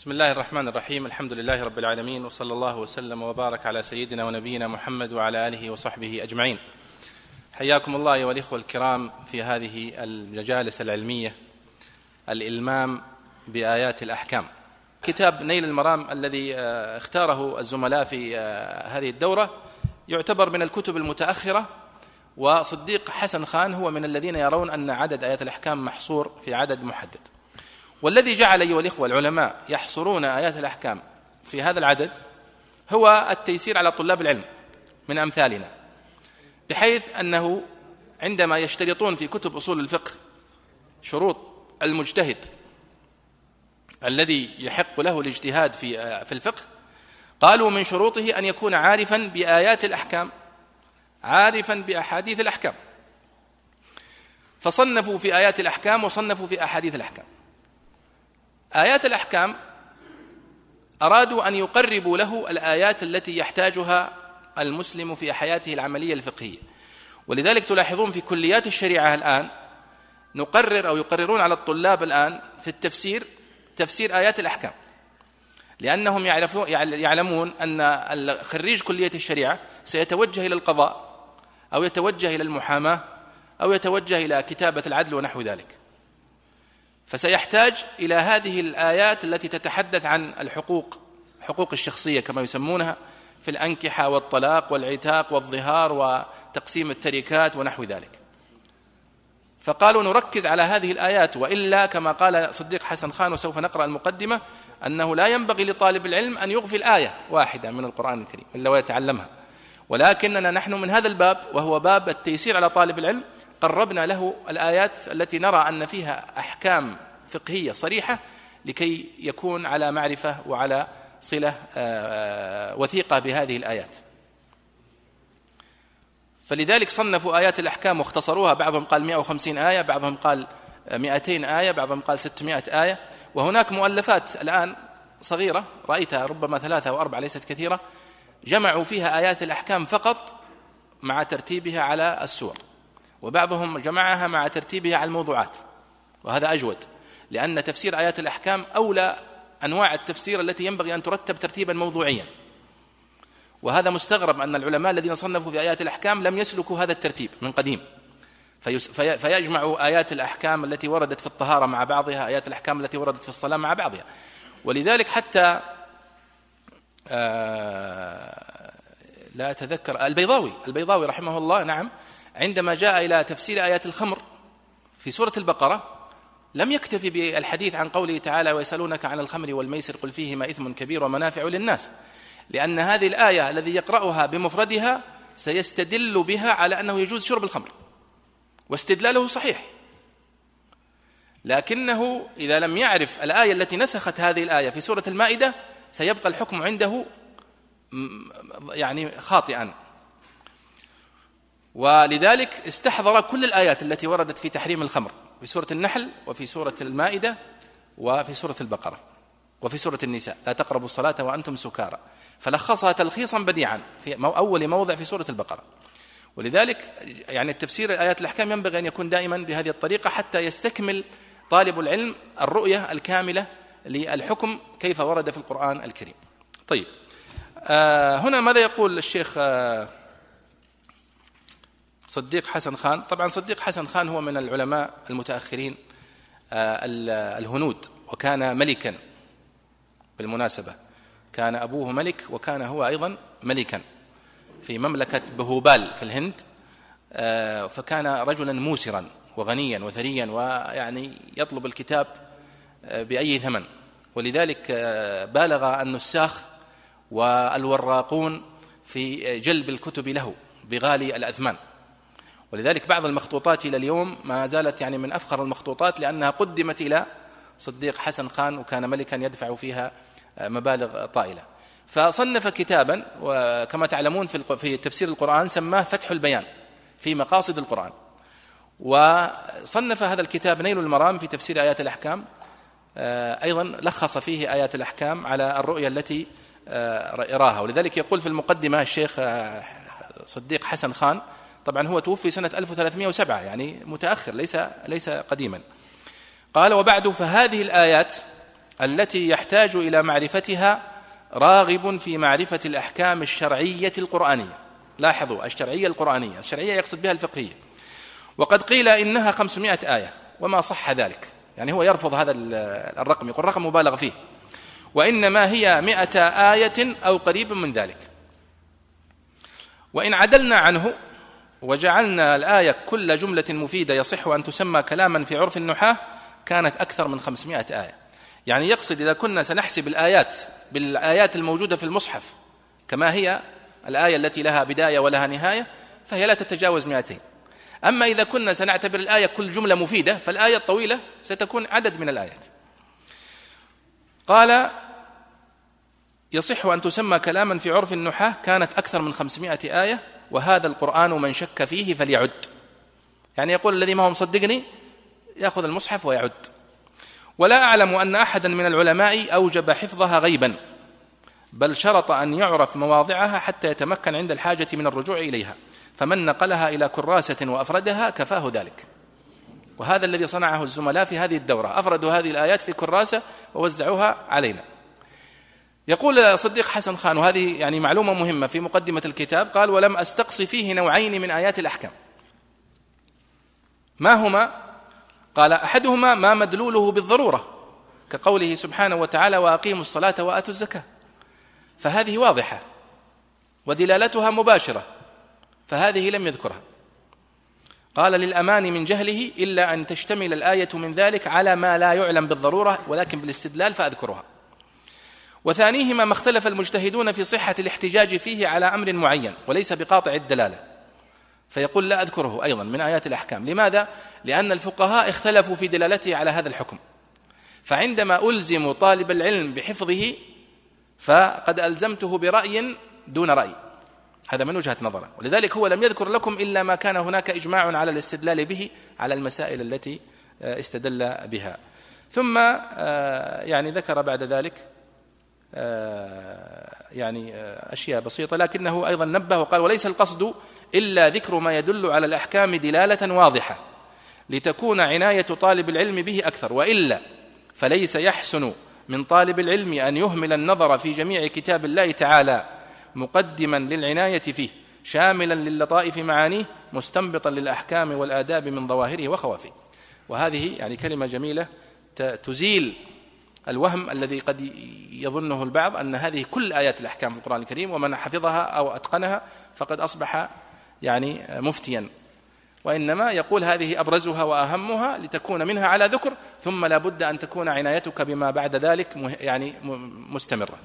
بسم الله الرحمن الرحيم الحمد لله رب العالمين وصلى الله وسلم وبارك على سيدنا ونبينا محمد وعلى اله وصحبه اجمعين حياكم الله ايها الاخوه الكرام في هذه المجالس العلميه الالمام بايات الاحكام كتاب نيل المرام الذي اختاره الزملاء في هذه الدوره يعتبر من الكتب المتاخره وصديق حسن خان هو من الذين يرون ان عدد ايات الاحكام محصور في عدد محدد والذي جعل أيها الإخوة العلماء يحصرون آيات الأحكام في هذا العدد هو التيسير على طلاب العلم من أمثالنا بحيث أنه عندما يشترطون في كتب أصول الفقه شروط المجتهد الذي يحق له الاجتهاد في في الفقه قالوا من شروطه أن يكون عارفا بآيات الأحكام عارفا بأحاديث الأحكام. فصنفوا في آيات الأحكام وصنفوا في أحاديث الأحكام. آيات الأحكام أرادوا أن يقربوا له الآيات التي يحتاجها المسلم في حياته العملية الفقهية. ولذلك تلاحظون في كليات الشريعة الآن نقرر أو يقررون على الطلاب الآن في التفسير تفسير آيات الأحكام. لأنهم يعرفون يعلمون أن خريج كلية الشريعة سيتوجه إلى القضاء أو يتوجه إلى المحاماة أو يتوجه إلى كتابة العدل ونحو ذلك. فسيحتاج إلى هذه الآيات التي تتحدث عن الحقوق حقوق الشخصية كما يسمونها في الأنكحة والطلاق والعتاق والظهار وتقسيم التركات ونحو ذلك. فقالوا نركز على هذه الآيات وإلا كما قال صديق حسن خان وسوف نقرأ المقدمة أنه لا ينبغي لطالب العلم أن يغفل إيه واحدة من القرآن الكريم إلا ويتعلمها. ولكننا نحن من هذا الباب وهو باب التيسير على طالب العلم قربنا له الآيات التي نرى أن فيها أحكام فقهية صريحة لكي يكون على معرفة وعلى صلة آه، آه، وثيقة بهذه الآيات. فلذلك صنفوا آيات الأحكام واختصروها. بعضهم قال 150 آية بعضهم قال 200 آية بعضهم قال 600 آية. وهناك مؤلفات الآن صغيرة رأيتها ربما ثلاثة أو أربعة ليست كثيرة جمعوا فيها آيات الأحكام فقط مع ترتيبها على السور. وبعضهم جمعها مع ترتيبها على الموضوعات. وهذا أجود لأن تفسير آيات الأحكام أولى أنواع التفسير التي ينبغي أن ترتب ترتيبا موضوعيا. وهذا مستغرب أن العلماء الذين صنفوا في آيات الأحكام لم يسلكوا هذا الترتيب من قديم. فيجمع آيات الأحكام التي وردت في الطهارة مع بعضها آيات الأحكام التي وردت في الصلاة مع بعضها. ولذلك حتى آه، لا أتذكر البيضاوي البيضاوي رحمه الله نعم عندما جاء إلى تفسير آيات الخمر في سورة البقرة لم يكتفي بالحديث عن قوله تعالى ويسألونك عن الخمر والميسر قل فيهما إثم كبير ومنافع للناس. لأن هذه الآية الذي يقرأها بمفردها سيستدل بها على أنه يجوز شرب الخمر واستدلاله صحيح. لكنه إذا لم يعرف الآية التي نسخت هذه الآية في سورة المائدة سيبقى الحكم عنده يعني خاطئا. ولذلك استحضر كل الآيات التي وردت في تحريم الخمر في سورة النحل وفي سورة المائدة وفي سورة البقرة وفي سورة النساء. لا تقربوا الصلاة وأنتم سكارى. فلخصها تلخيصا بديعا في أول موضع في سورة البقرة. ولذلك يعني التفسير آيات الأحكام ينبغي أن يكون دائما بهذه الطريقة حتى يستكمل طالب العلم الرؤية الكاملة للحكم كيف ورد في القرآن الكريم. طيب آه هنا ماذا يقول الشيخ آه صديق حسن خان. طبعا صديق حسن خان هو من العلماء المتأخرين آه الهنود وكان ملكا بالمناسبة. كان أبوه ملك وكان هو أيضا ملكا في مملكة بهوبال في الهند آه فكان رجلا موسرا وغنيا وثريا ويعني يطلب الكتاب آه بأي ثمن. ولذلك بالغ النساخ والوراقون في جلب الكتب له بغالي الأثمان. ولذلك بعض المخطوطات إلى اليوم ما زالت يعني من أفخر المخطوطات لأنها قدمت إلى صديق حسن خان وكان ملكا يدفع فيها مبالغ طائلة. فصنف كتابا وكما تعلمون في في تفسير القرآن سماه فتح البيان في مقاصد القرآن. وصنف هذا الكتاب نيل المرام في تفسير آيات الأحكام آه، أيضا لخص فيه آيات الأحكام على الرؤية التي يراها. آه، ولذلك يقول في المقدمة الشيخ آه، صديق حسن خان طبعا هو توفي سنة 1307 يعني متأخر ليس ليس قديما. قال وبعد فهذه الآيات التي يحتاج إلى معرفتها راغب في معرفة الأحكام الشرعية القرآنية. لاحظوا الشرعية القرآنية الشرعية يقصد بها الفقهية. وقد قيل إنها 500 آية وما صح ذلك. يعني هو يرفض هذا الرقم يقول رقم مبالغ فيه. وإنما هي مئة آية أو قريب من ذلك. وإن عدلنا عنه وجعلنا الآية كل جملة مفيدة يصح أن تسمى كلاما في عرف النحاة كانت أكثر من 500 آية. يعني يقصد إذا كنا سنحسب الآيات بالآيات الموجودة في المصحف كما هي الآية التي لها بداية ولها نهاية فهي لا تتجاوز 200 أما إذا كنا سنعتبر الآية كل جملة مفيدة فالآية الطويلة ستكون عدد من الآيات. قال يصح أن تسمى كلاما في عرف النحاة كانت أكثر من 500 آية وهذا القرآن من شك فيه فليعد. يعني يقول الذي ما هو مصدقني يأخذ المصحف ويعد. ولا أعلم أن أحدا من العلماء أوجب حفظها غيبا بل شرط أن يعرف مواضعها حتى يتمكن عند الحاجة من الرجوع إليها فمن نقلها إلى كراسة وأفردها كفاه ذلك. وهذا الذي صنعه الزملاء في هذه الدورة أفردوا هذه الآيات في كراسة ووزعوها علينا. يقول صديق حسن خان وهذه يعني معلومة مهمة في مقدمة الكتاب قال ولم أستقص فيه نوعين من آيات الأحكام. ما هما؟ قال أحدهما ما مدلوله بالضرورة كقوله سبحانه وتعالى وأقيموا الصلاة وآتوا الزكاة. فهذه واضحة ودلالتها مباشرة فهذه لم يذكرها. قال للأمان من جهله إلا أن تشتمل الآية من ذلك على ما لا يعلم بالضرورة ولكن بالاستدلال فأذكرها. وثانيهما ما اختلف المجتهدون في صحة الاحتجاج فيه على أمر معين وليس بقاطع الدلالة. فيقول لا أذكره أيضا من آيات الأحكام. لماذا؟ لأن الفقهاء اختلفوا في دلالته على هذا الحكم. فعندما ألزم طالب العلم بحفظه فقد ألزمته برأي دون رأي. هذا من وجهة نظره. ولذلك هو لم يذكر لكم إلا ما كان هناك إجماع على الاستدلال به على المسائل التي آه، استدل بها. ثم آه، يعني ذكر بعد ذلك يعني أشياء بسيطة. لكنه أيضا نبه وقال وليس القصد إلا ذكر ما يدل على الأحكام دلالة واضحة لتكون عناية طالب العلم به أكثر. وإلا فليس يحسن من طالب العلم أن يهمل النظر في جميع كتاب الله تعالى مقدما للعناية فيه شاملا للطائف معانيه مستنبطا للأحكام والآداب من ظواهره وخوافه. وهذه يعني كلمة جميلة تزيل الوهم الذي قد يظنه البعض أن هذه كل آيات الأحكام في القرآن الكريم ومن حفظها أو أتقنها فقد أصبح يعني مفتيا. وإنما يقول هذه أبرزها وأهمها لتكون منها على ذكر ثم لا بد أن تكون عنايتك بما بعد ذلك يعني مستمرة.